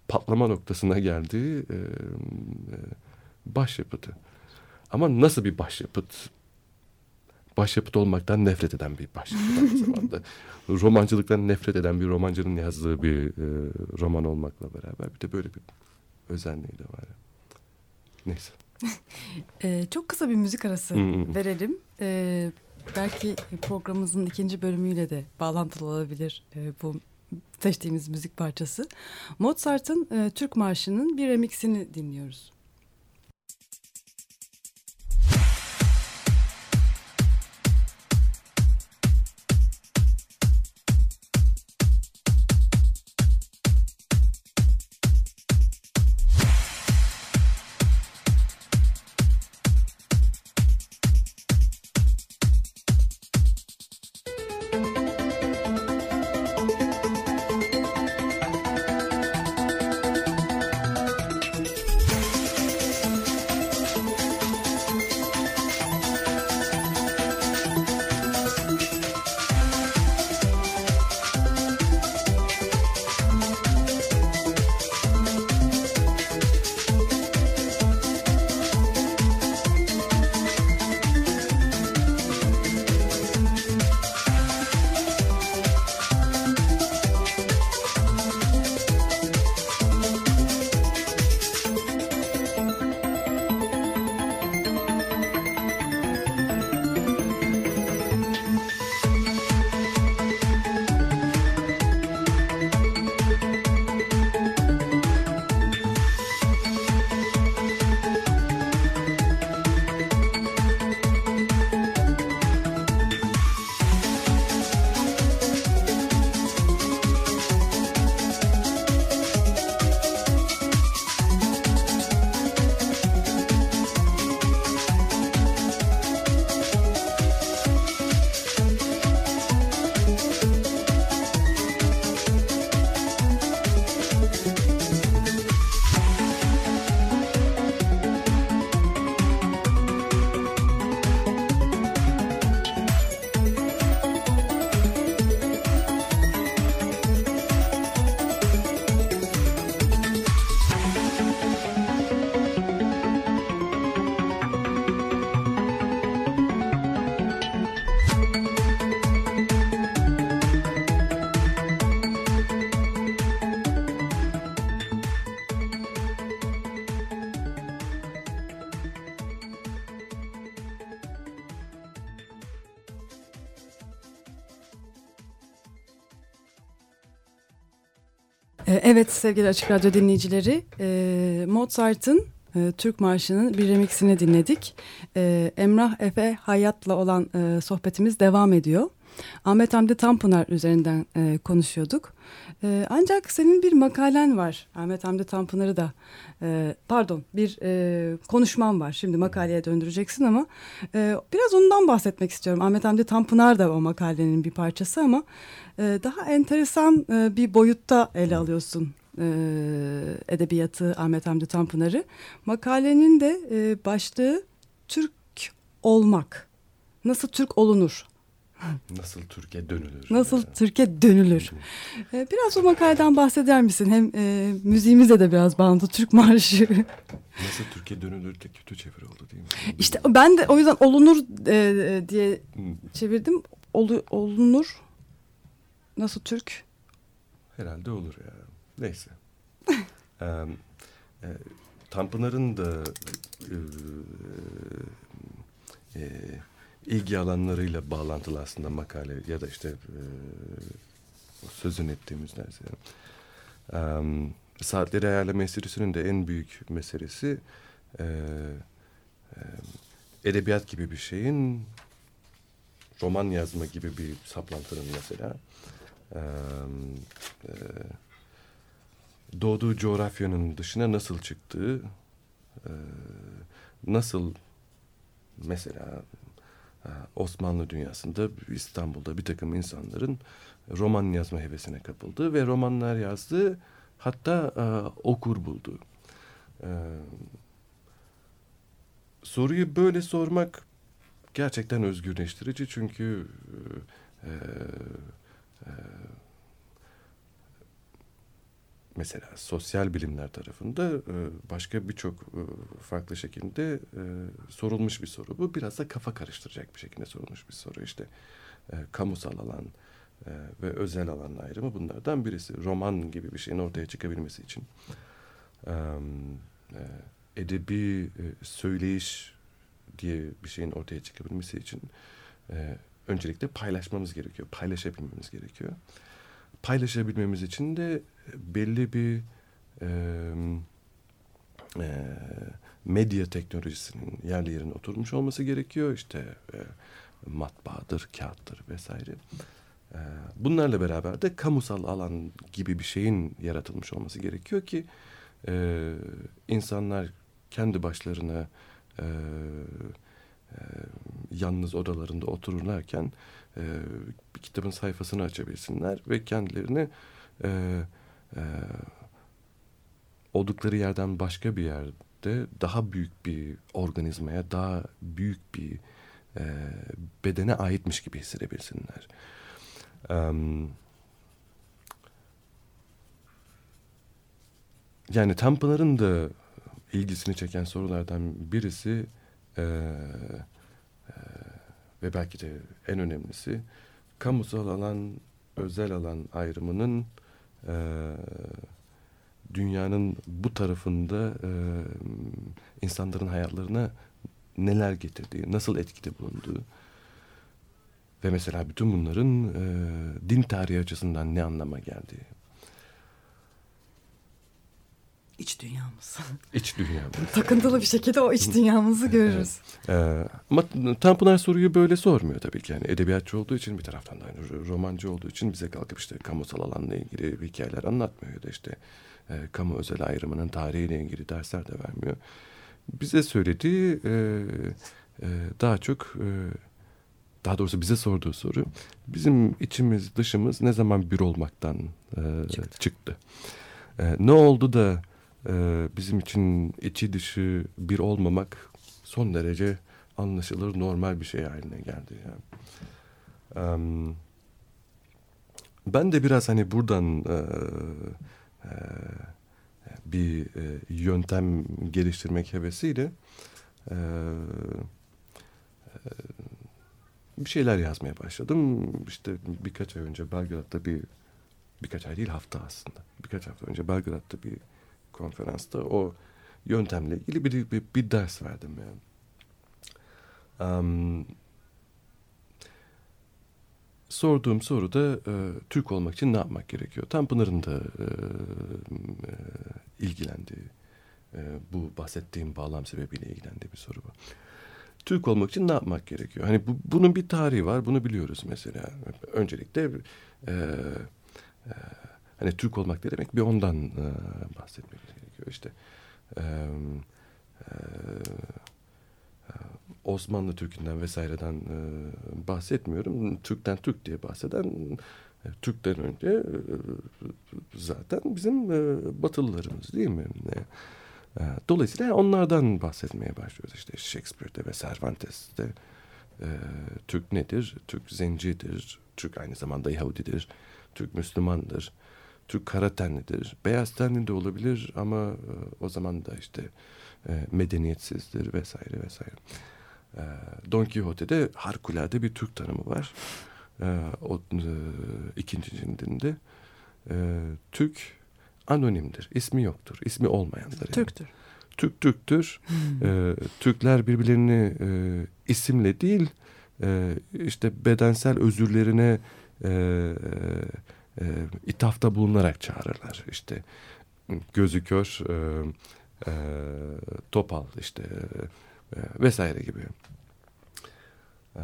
patlama noktasına geldiği e, e, başyapıtı. Ama nasıl bir başyapıt? Başyapıt olmaktan nefret eden bir başyapıt aynı zamanda. Romancılıktan nefret eden bir romancının yazdığı bir e, roman olmakla beraber bir de böyle bir özenliği de var. Neyse. Ee, çok kısa bir müzik arası Hmm. verelim. Ee, belki programımızın ikinci bölümüyle de bağlantılı olabilir e, bu seçtiğimiz müzik parçası. Mozart'ın e, Türk Marşı'nın bir remixini dinliyoruz. Evet sevgili Açık Radyo dinleyicileri e, Mozart'ın e, Türk Marşı'nın bir remixini dinledik. E, Emrah Efe Hayat'la olan sohbetimiz devam ediyor. Ahmet Hamdi Tanpınar üzerinden e, konuşuyorduk. E, ancak senin bir makalen var Ahmet Hamdi Tanpınar'ı da e, pardon bir e, konuşman var. Şimdi makaleye döndüreceksin ama e, biraz ondan bahsetmek istiyorum. Ahmet Hamdi Tanpınar da o makalenin bir parçası ama e, daha enteresan e, bir boyutta ele alıyorsun e, edebiyatı Ahmet Hamdi Tanpınar'ı. Makalenin de e, başlığı Türk olmak. Nasıl Türk olunur? Nasıl Türkiye dönülür? Nasıl Yani. Türkiye dönülür? E, biraz o makaleden bahseder misin? Hem e, müziğimize de biraz bağlı Türk Marşı. Nasıl Türkiye dönülür de kötü çeviri oldu değil mi? işte ben de o yüzden olunur e, diye çevirdim. Olu, olunur. Nasıl Türk? Herhalde olur ya. Neyse. Ee, e, Tanpınar'ın da e, e, ilgi alanlarıyla bağlantılı aslında makale ya da işte e, sözün ettiğimiz neyse. Ee, saatleri ayarlama enstitüsünün de en büyük meselesi e, e, edebiyat gibi bir şeyin roman yazma gibi bir saplantının mesela e, e, doğduğu coğrafyanın dışına nasıl çıktığı, e, nasıl mesela e, Osmanlı dünyasında İstanbul'da bir takım insanların roman yazma hevesine kapıldığı ve romanlar yazdığı hatta e, okur buldu. E, soruyu böyle sormak gerçekten özgürleştirici çünkü e, e, mesela sosyal bilimler tarafında e, başka birçok e, farklı şekilde e, sorulmuş bir soru. Bu biraz da kafa karıştıracak bir şekilde sorulmuş bir soru. İşte e, kamusal alan e, ve özel alan ayrımı bunlardan birisi. Roman gibi bir şeyin ortaya çıkabilmesi için e, edebi e, söyleyiş diye bir şeyin ortaya çıkabilmesi için e, öncelikle paylaşmamız gerekiyor. Paylaşabilmemiz gerekiyor. Paylaşabilmemiz için de belli bir e, e, medya teknolojisinin yerli yerine oturmuş olması gerekiyor. İşte e, matbaadır, kağıttır vesaire. E, bunlarla beraber de kamusal alan gibi bir şeyin yaratılmış olması gerekiyor ki e, insanlar kendi başlarına e, yalnız odalarında otururlarken e, bir kitabın sayfasını açabilsinler ve kendilerini e, e, oldukları yerden başka bir yerde daha büyük bir organizmaya, daha büyük bir e, bedene aitmiş gibi hissedebilsinler. Um, yani Tanpınar'ın da ilgisini çeken sorulardan birisi e, e, ve belki de en önemlisi kamusal alan, özel alan ayrımının e, dünyanın bu tarafında e, insanların hayatlarına neler getirdiği, nasıl etkide bulunduğu ve mesela bütün bunların e, din tarihi açısından ne anlama geldiği. İç dünyamız. İç dünya. Takıntılı bir şekilde o iç dünyamızı görürüz. Ee, ama Tanpınar soruyu böyle sormuyor tabii ki. Yani edebiyatçı olduğu için bir taraftan da yani romancı olduğu için bize kalkıp işte kamusal alanla ilgili hikayeler anlatmıyor ya da işte e, kamu özel ayrımının tarihiyle ilgili dersler de vermiyor. Bize söylediği e, e, daha çok e, daha doğrusu bize sorduğu soru bizim içimiz dışımız ne zaman bir olmaktan e, çıktı. çıktı. E, ne oldu da e, bizim için içi dışı bir olmamak son derece anlaşılır normal bir şey haline geldi. Yani. Ben de biraz hani buradan e, e, bir e, yöntem geliştirmek hevesiyle bir şeyler yazmaya başladım. İşte birkaç ay önce Belgrad'da bir birkaç ay değil hafta aslında. Birkaç hafta önce Belgrad'da bir konferansta o yöntemle ilgili bir, bir, bir ders verdim yani. Um, sorduğum soru da e, Türk olmak için ne yapmak gerekiyor? Tanpınar'ın da e, e, ilgilendiği, e, bu bahsettiğim bağlam sebebiyle ilgilendiği bir soru bu. Türk olmak için ne yapmak gerekiyor? Hani bu, bunun bir tarihi var, bunu biliyoruz mesela. Öncelikle e, e, hani Türk olmak ne demek? Bir ondan e, bahsetmek gerekiyor. İşte e, e, Osmanlı Türk'ünden vesaireden e, bahsetmiyorum. Türk'ten Türk diye bahseden e, Türk'ten önce e, zaten bizim e, Batılılarımız değil mi? E, e, dolayısıyla onlardan bahsetmeye başlıyoruz. İşte Shakespeare'de ve Cervantes'te e, Türk nedir? Türk zencidir. Türk aynı zamanda Yahudidir. Türk Müslümandır. Türk kara tenlidir. Beyaz tenli de olabilir ama e, o zaman da işte e, medeniyetsizdir vesaire vesaire. E, Don Quixote'de harikulade bir Türk tanımı var. E, o e, ikinci cildinde. E, Türk anonimdir. İsmi yoktur. İsmi olmayandır. Yani. Türktür. Türk Türktür. e, Türkler birbirlerini e, isimle değil e, işte bedensel özürlerine e, e, ithafta bulunarak çağırırlar. İşte gözü kör, e, e, topal işte e, vesaire gibi. E,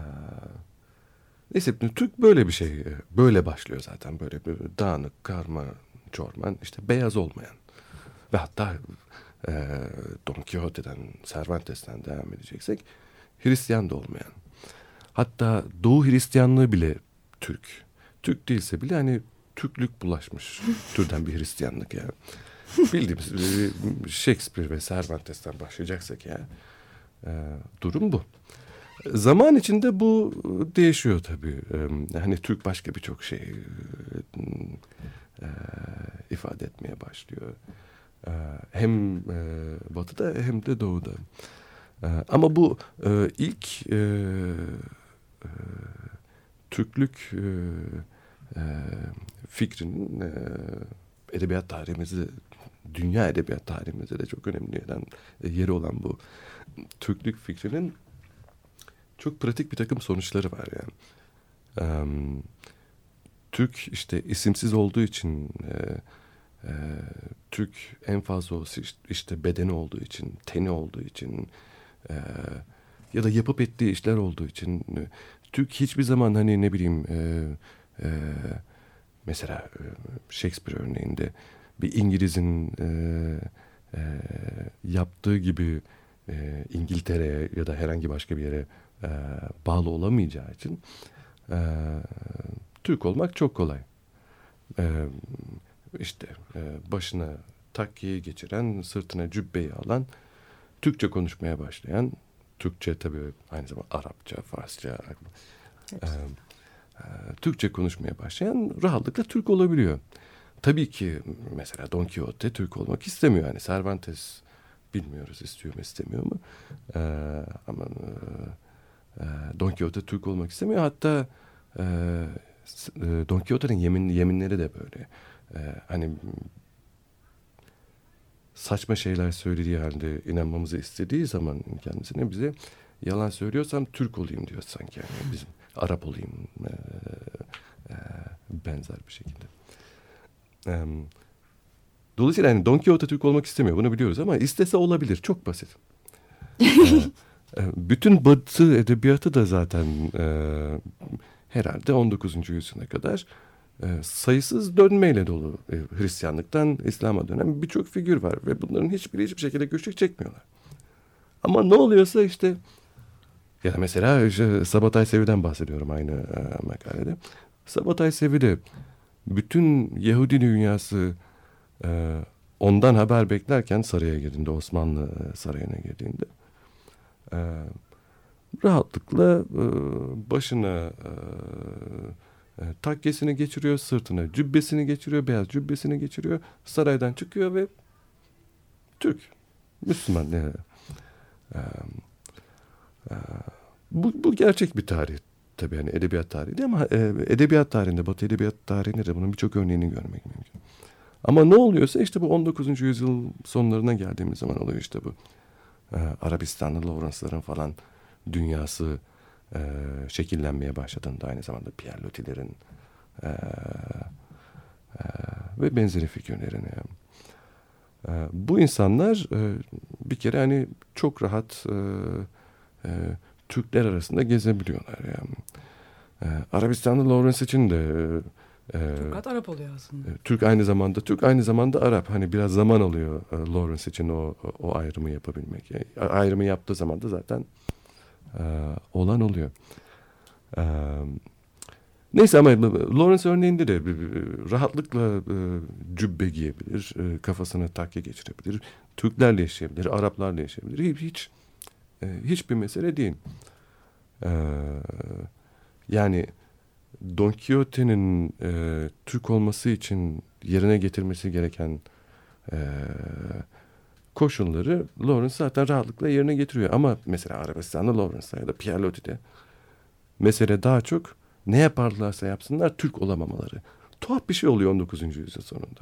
neyse Türk böyle bir şey, böyle başlıyor zaten böyle bir dağınık, karma, çorman, işte beyaz olmayan ve hatta e, Don Quixote'den, Cervantes'ten devam edeceksek Hristiyan da olmayan. Hatta Doğu Hristiyanlığı bile Türk. Türk değilse bile hani Türklük bulaşmış türden bir Hristiyanlık ya. Bildiğimiz Shakespeare ve Cervantes'ten başlayacaksak ya e, durum bu. Zaman içinde bu değişiyor tabii. E, hani Türk başka birçok şey e, ifade etmeye başlıyor. E, hem e, batıda hem de doğuda. E, ama bu e, ilk e, e, Türklük e, e, fikrinin e, edebiyat tarihimizi, dünya edebiyat tarihimizde de çok önemli yeren, e, yeri olan bu Türklük fikrinin çok pratik bir takım sonuçları var yani. E, Türk işte isimsiz olduğu için e, e, Türk en fazla işte bedeni olduğu için, teni olduğu için e, ya da yapıp ettiği işler olduğu için e, Türk hiçbir zaman hani ne bileyim e, e, mesela Shakespeare örneğinde bir İngiliz'in e, e, yaptığı gibi e, İngiltere'ye ya da herhangi başka bir yere e, bağlı olamayacağı için e, Türk olmak çok kolay. E, işte e, başına takkiyi geçiren, sırtına cübbeyi alan, Türkçe konuşmaya başlayan, Türkçe tabii aynı zamanda Arapça, Farsça, e, Türkçe konuşmaya başlayan rahatlıkla Türk olabiliyor. Tabii ki mesela Don Quixote Türk olmak istemiyor. Yani Cervantes bilmiyoruz istiyor mu istemiyor mu. E, ama e, Don Quixote Türk olmak istemiyor. Hatta e, Don Quixote'nin yemin, yeminleri de böyle. E, hani saçma şeyler söylediği halde inanmamızı istediği zaman kendisine bize yalan söylüyorsam Türk olayım diyor sanki. Yani bizim Arap olayım e, e, benzer bir şekilde. E, dolayısıyla yani Don Quixote Türk olmak istemiyor bunu biliyoruz ama istese olabilir çok basit. e, bütün Batı edebiyatı da zaten e, herhalde 19. yüzyıla kadar e, sayısız dönmeyle dolu e, Hristiyanlıktan İslam'a dönen birçok figür var ve bunların hiçbiri hiçbir şekilde güçlük çekmiyorlar. Ama ne oluyorsa işte ya da mesela işte Sabatay Sevi'den bahsediyorum aynı e, makalede. Sabatay Sevi'de bütün Yahudi dünyası e, ondan haber beklerken saraya girdiğinde Osmanlı e, sarayına girdiğinde e, rahatlıkla başına e, takkesini geçiriyor, sırtına cübbesini geçiriyor, beyaz cübbesini geçiriyor, saraydan çıkıyor ve Türk, Müslüman. Yani. E, e, bu, bu gerçek bir tarih tabii yani edebiyat tarihi ama e, edebiyat tarihinde, Batı edebiyat tarihinde de bunun birçok örneğini görmek mümkün. Ama ne oluyorsa işte bu 19. yüzyıl sonlarına geldiğimiz zaman oluyor işte bu. E, Arabistanlı Lawrence'ların falan dünyası e, şekillenmeye başladığında aynı zamanda Pierre Loti'lerin e, e, ve benzeri figürlerin. E, bu insanlar e, bir kere hani çok rahat e, e, Türkler arasında gezebiliyorlar. Yani. E, Arabistan'da Lawrence için de e, Fakat Arap oluyor aslında. e, Türk aynı zamanda Türk aynı zamanda Arap. Hani biraz zaman alıyor e, Lawrence için o o ayrımı yapabilmek. Yani ayrımı yaptığı zaman da zaten e, olan oluyor. E, neyse ama Lawrence örneğinde de rahatlıkla e, cübbe giyebilir, e, kafasına takke geçirebilir, Türklerle yaşayabilir, Araplarla yaşayabilir. Hiç hiç e, hiçbir mesele değil. E, yani Don Quixote'nin e, Türk olması için yerine getirmesi gereken e, koşulları Lawrence zaten rahatlıkla yerine getiriyor. Ama mesela Arabistan'da Lawrence'da ya da Pierre Loti'de mesele daha çok ne yaparlarsa yapsınlar Türk olamamaları. Tuhaf bir şey oluyor 19. yüzyıl sonunda.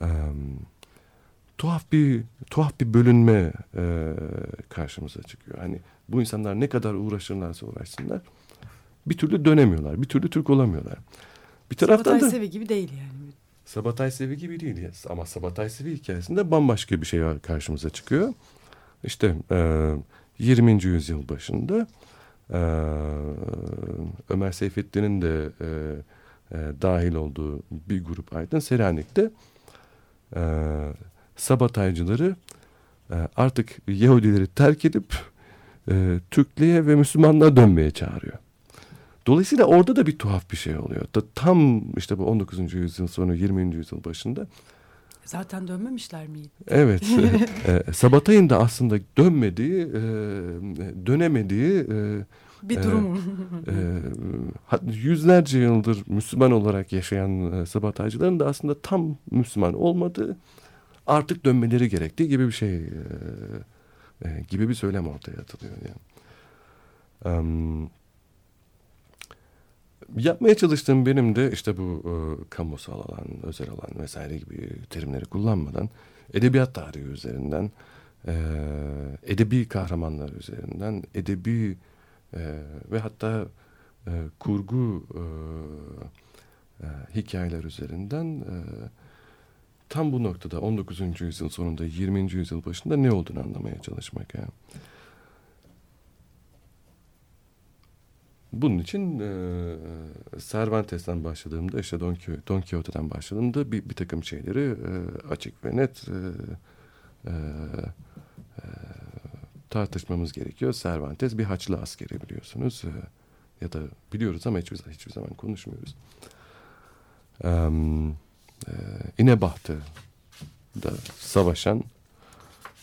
Eee, tuhaf bir tuhaf bir bölünme e, karşımıza çıkıyor. Hani bu insanlar ne kadar uğraşırlarsa uğraşsınlar bir türlü dönemiyorlar. Bir türlü Türk olamıyorlar. Bir taraftan Sabatay da Sevi gibi değil yani. Sabatay Sevi gibi değil. Ama Sabatay Sevi hikayesinde bambaşka bir şey karşımıza çıkıyor. İşte e, 20. yüzyıl başında e, Ömer Seyfettin'in de e, e, dahil olduğu bir grup aydın Selanik'te e, Sabataycıları e, artık Yahudileri terk edip e, Türklüğe ve Müslümanlığa dönmeye çağırıyor. Dolayısıyla orada da bir tuhaf bir şey oluyor. Da tam işte bu 19. yüzyıl sonu 20. yüzyıl başında Zaten dönmemişler miydi? evet e, Sabatay'ın da aslında dönmediği, e, dönemediği e, Bir Evet. durum. e, hat- yüzlerce yıldır Müslüman olarak yaşayan e, Sabataycıların da aslında tam Müslüman olmadığı artık dönmeleri gerektiği gibi bir şey e, e, gibi bir söylem ortaya atılıyor yani. Em, yapmaya çalıştığım benim de işte bu e, kamusal alan, özel alan vesaire gibi terimleri kullanmadan edebiyat tarihi üzerinden, e, edebi kahramanlar üzerinden, edebi e, ve hatta e, kurgu e, e, hikayeler üzerinden e, tam bu noktada 19. yüzyıl sonunda 20. yüzyıl başında ne olduğunu anlamaya çalışmak yani. Bunun için e, Cervantes'ten başladığımda işte Don, Quixote, Don Quixote'den başladığımda bir, bir takım şeyleri e, açık ve net e, e, e, tartışmamız gerekiyor. Cervantes bir Haçlı askeri biliyorsunuz. E, ya da biliyoruz ama hiçbir, hiçbir zaman konuşmuyoruz. E, e, İnebahtı da savaşan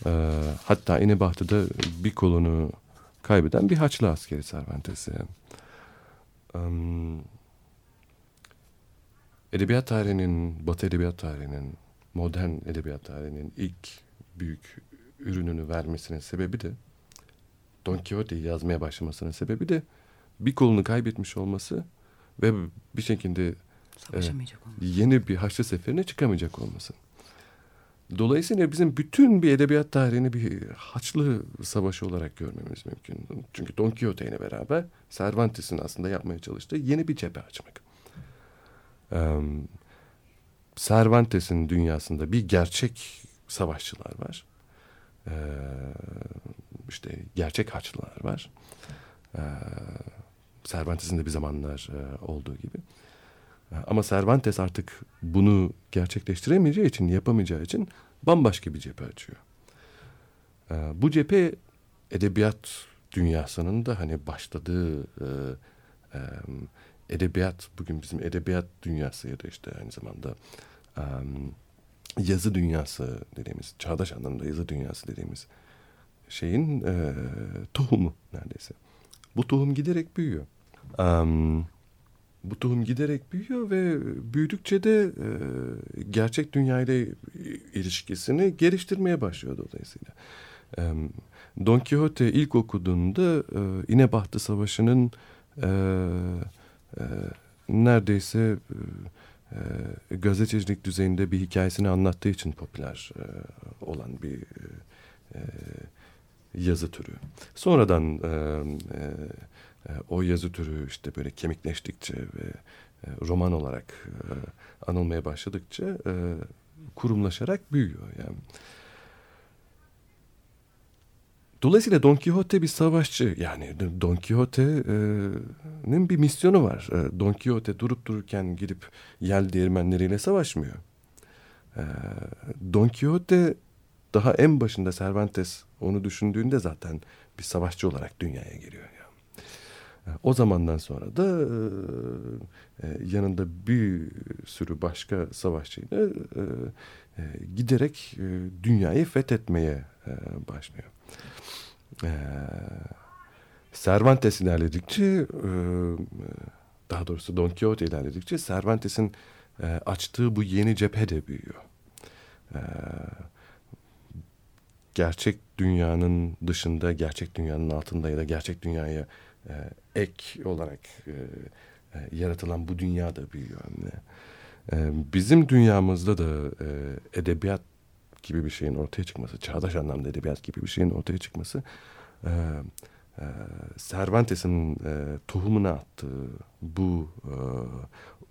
e, hatta İnebahtı'da bir kolunu kaybeden bir Haçlı askeri Cervantes. yani. Em, edebiyat tarihinin, Batı edebiyat tarihinin, modern edebiyat tarihinin ilk büyük ürününü vermesinin sebebi de Don Quixote'yi yazmaya başlamasının sebebi de bir kolunu kaybetmiş olması ve bir şekilde Savaşamayacak olmak. yeni bir Haçlı seferine çıkamayacak olması. Dolayısıyla bizim bütün bir edebiyat tarihini bir Haçlı savaşı olarak görmemiz mümkün. Çünkü Don Quixote ile beraber Cervantes'in aslında yapmaya çalıştığı yeni bir cephe açmak. Ee, Cervantes'in dünyasında bir gerçek savaşçılar var. Ee, işte gerçek Haçlılar var. Ee, Cervantes'in de bir zamanlar e, olduğu gibi. Ama Cervantes artık bunu gerçekleştiremeyeceği için, yapamayacağı için bambaşka bir cephe açıyor. Ee, bu cephe edebiyat dünyasının da hani başladığı e, edebiyat, bugün bizim edebiyat dünyası ya da işte aynı zamanda yazı dünyası dediğimiz, çağdaş anlamda yazı dünyası dediğimiz şeyin e, tohumu neredeyse. Bu tohum giderek büyüyor. Um, bu tohum giderek büyüyor ve büyüdükçe de e, gerçek dünyayla ilişkisini geliştirmeye başlıyor dolayısıyla. E, Don Quixote ilk okuduğunda e, İnebahtı Savaşı'nın e, e, neredeyse e, e, gazetecilik düzeyinde bir hikayesini anlattığı için popüler e, olan bir e, yazı türü. Sonradan e, e, e, o yazı türü işte böyle kemikleştikçe ve e, roman olarak e, anılmaya başladıkça e, kurumlaşarak büyüyor yani. Dolayısıyla Don Quixote bir savaşçı. Yani Don Quixote'nin bir misyonu var. Don Quixote durup dururken gidip yel değirmenleriyle savaşmıyor. Don Quixote daha en başında Cervantes onu düşündüğünde zaten bir savaşçı olarak dünyaya geliyor. Yani. O zamandan sonra da yanında bir sürü başka savaşçıyla giderek dünyayı fethetmeye başlıyor. Cervantes ilerledikçe e, daha doğrusu Don Quixote ilerledikçe Cervantes'in e, açtığı bu yeni cephe de büyüyor. E, gerçek dünyanın dışında, gerçek dünyanın altında ya da gerçek dünyaya e, ek olarak e, e, yaratılan bu dünya da büyüyor. E, bizim dünyamızda da e, edebiyat gibi bir şeyin ortaya çıkması, çağdaş anlamda edebiyat gibi bir şeyin ortaya çıkması e, e, Cervantes'in e, tohumuna attığı bu e,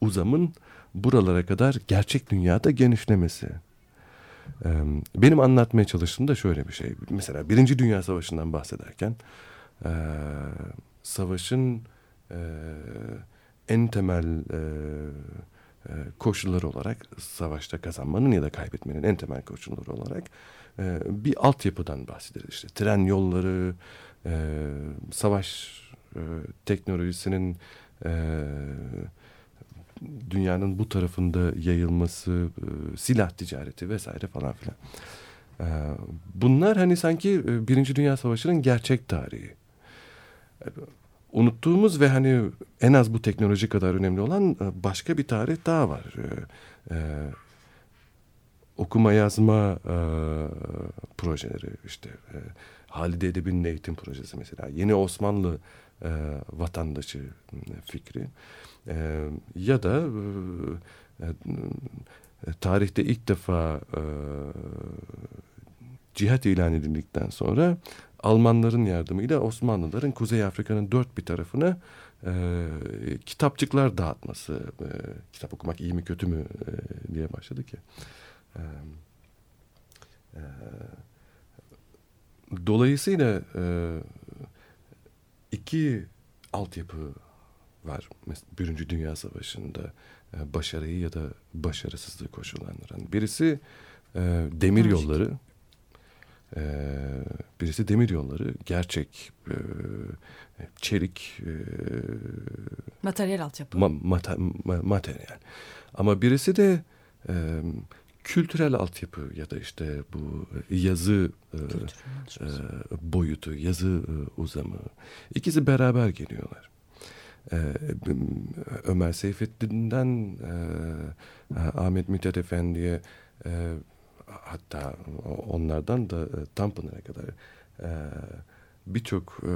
uzamın buralara kadar gerçek dünyada genişlemesi. E, benim anlatmaya çalıştığım da şöyle bir şey. Mesela Birinci Dünya Savaşı'ndan bahsederken e, savaşın e, en temel e, e, koşulları olarak savaşta kazanmanın ya da kaybetmenin en temel koşulları olarak e, bir altyapıdan bahsederiz. İşte tren yolları, e, savaş teknolojisinin dünyanın bu tarafında yayılması, silah ticareti vesaire falan filan. bunlar hani sanki Birinci Dünya Savaşı'nın gerçek tarihi unuttuğumuz ve hani en az bu teknoloji kadar önemli olan e, başka bir tarih daha var. Ee, okuma yazma e, projeleri işte e, Halide Edip'in eğitim projesi mesela yeni Osmanlı e, vatandaşı fikri e, ya da e, e, tarihte ilk defa e, cihat ilan edildikten sonra Almanların yardımıyla Osmanlıların Kuzey Afrika'nın dört bir tarafına e, kitapçıklar dağıtması. E, kitap okumak iyi mi kötü mü e, diye başladı ki. E, e, dolayısıyla e, iki altyapı var. Birinci Dünya Savaşı'nda e, başarıyı ya da başarısızlığı koşullandıran. Birisi e, demir yolları. Ee, birisi demir yolları, gerçek, e, çelik, e, materyal altyapı. Ma, mata, ma, materyal. Ama birisi de e, kültürel altyapı ya da işte bu yazı e, e, boyutu, yazı e, uzamı. İkisi beraber geliyorlar. Ee, Ömer Seyfettin'den e, Ahmet Mithat Efendi'ye e, hatta onlardan da e, Tanpınar'a kadar e, birçok e,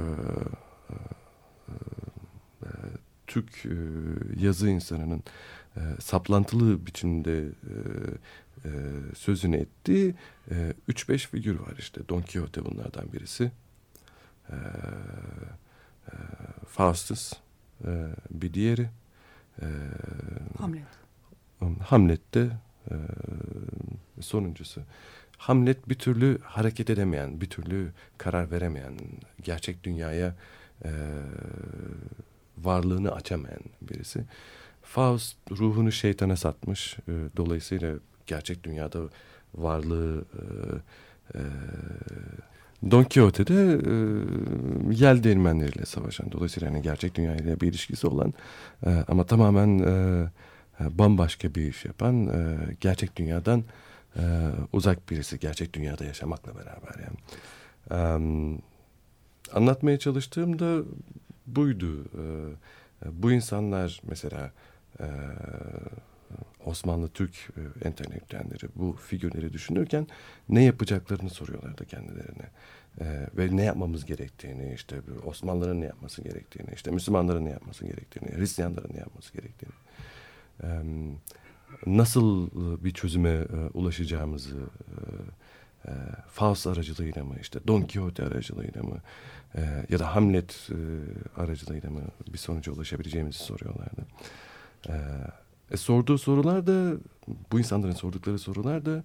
Türk yazı insanının saplantılı biçimde sözünü ettiği 3-5 figür var işte. Don Quixote bunlardan birisi. Faustus bir diğeri. Hamlet. Hamlet'te sonuncusu. Hamlet bir türlü hareket edemeyen, bir türlü karar veremeyen, gerçek dünyaya e, varlığını açamayan birisi. Faust ruhunu şeytana satmış. E, dolayısıyla gerçek dünyada varlığı e, e, Don Quixote de e, yel değirmenleriyle savaşan. Dolayısıyla hani gerçek dünyayla bir ilişkisi olan e, ama tamamen e, bambaşka bir iş yapan e, gerçek dünyadan e, uzak birisi gerçek dünyada yaşamakla beraber yani. E, anlatmaya çalıştığım da buydu. E, bu insanlar mesela e, Osmanlı Türk e, entelektüelleri bu figürleri düşünürken ne yapacaklarını soruyorlardı kendilerine. E, ve ne yapmamız gerektiğini, işte Osmanlıların ne yapması gerektiğini, işte Müslümanların ne yapması gerektiğini, Hristiyanların ne yapması gerektiğini. E, nasıl e, bir çözüme e, ulaşacağımızı e, Faust aracılığıyla mı işte Don Quixote aracılığıyla mı ya da Hamlet aracılığıyla mı bir sonuca ulaşabileceğimizi soruyorlardı. E, sorduğu sorular da bu insanların sordukları sorular da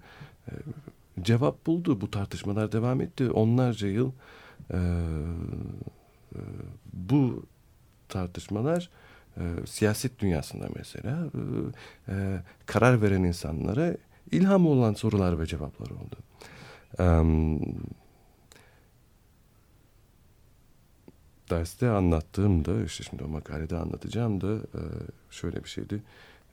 cevap buldu. Bu tartışmalar devam etti. Onlarca yıl e, e, bu tartışmalar e, siyaset dünyasında mesela e, e, karar veren insanlara ilham olan sorular ve cevaplar oldu. E, derste anlattığımda işte şimdi o makalede anlatacağım da e, şöyle bir şeydi.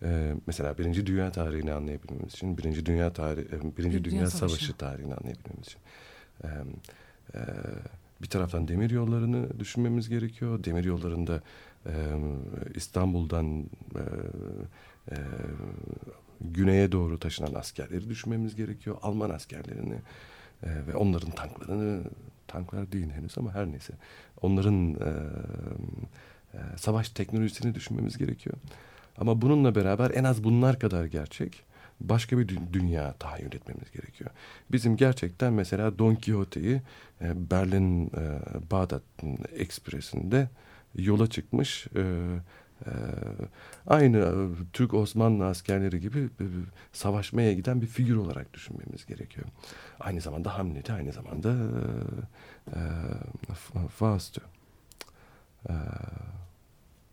E, mesela Birinci Dünya tarihini anlayabilmemiz için, Birinci Dünya tarihi, Birinci Dünya Dünya, Savaşı. Savaşı tarihini anlayabilmemiz için. E, e, bir taraftan demir yollarını düşünmemiz gerekiyor. Demir yollarında İstanbul'dan güneye doğru taşınan askerleri düşünmemiz gerekiyor. Alman askerlerini ve onların tanklarını, tanklar değil henüz ama her neyse. Onların savaş teknolojisini düşünmemiz gerekiyor. Ama bununla beraber en az bunlar kadar gerçek başka bir dü- dünya tahayyül etmemiz gerekiyor. Bizim gerçekten mesela Don Quixote'yi Berlin Bağdat Ekspresi'nde yola çıkmış e, e, aynı Türk Osmanlı askerleri gibi e, savaşmaya giden bir figür olarak düşünmemiz gerekiyor. Aynı zamanda Hamlet'i aynı zamanda e, e, Fa- Faust'u. E,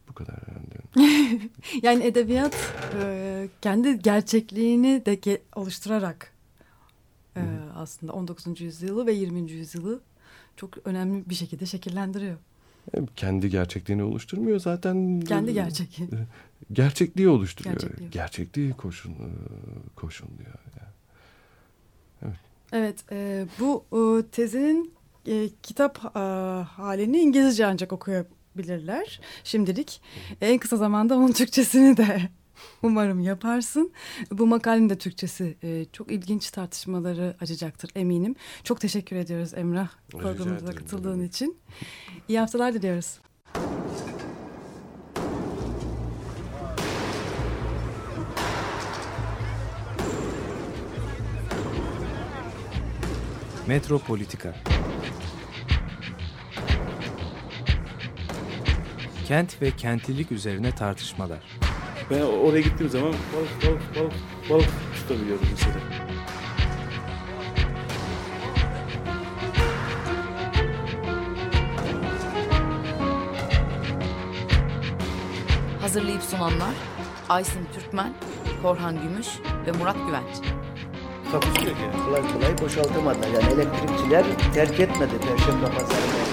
bu kadar yani. Yani edebiyat e, kendi gerçekliğini de ge- oluşturarak e, aslında 19. yüzyılı ve 20. yüzyılı çok önemli bir şekilde şekillendiriyor. Kendi gerçekliğini oluşturmuyor zaten. Kendi gerçeği. Gerçekliği oluşturuyor. Gerçekliği. Gerçekliği koşun e, koşunluyor. Yani. Evet, e, bu e, tezinin e, kitap e, halini İngilizce ancak okuyabilirler şimdilik. En kısa zamanda onun Türkçesini de umarım yaparsın. Bu makalenin de Türkçesi e, çok ilginç tartışmaları açacaktır eminim. Çok teşekkür ediyoruz Emrah programımıza ederim, katıldığın demek. için. İyi haftalar diliyoruz. Metropolitika Kent ve kentlilik üzerine tartışmalar. Ben oraya gittiğim zaman balık balık balık balık tutabiliyordum mesela. Hazırlayıp sunanlar Aysin Türkmen, Korhan Gümüş ve Murat Güvenç. Yok yani. Kolay kolay boşaltamadılar. Yani elektrikçiler terk etmedi Perşembe Pazarı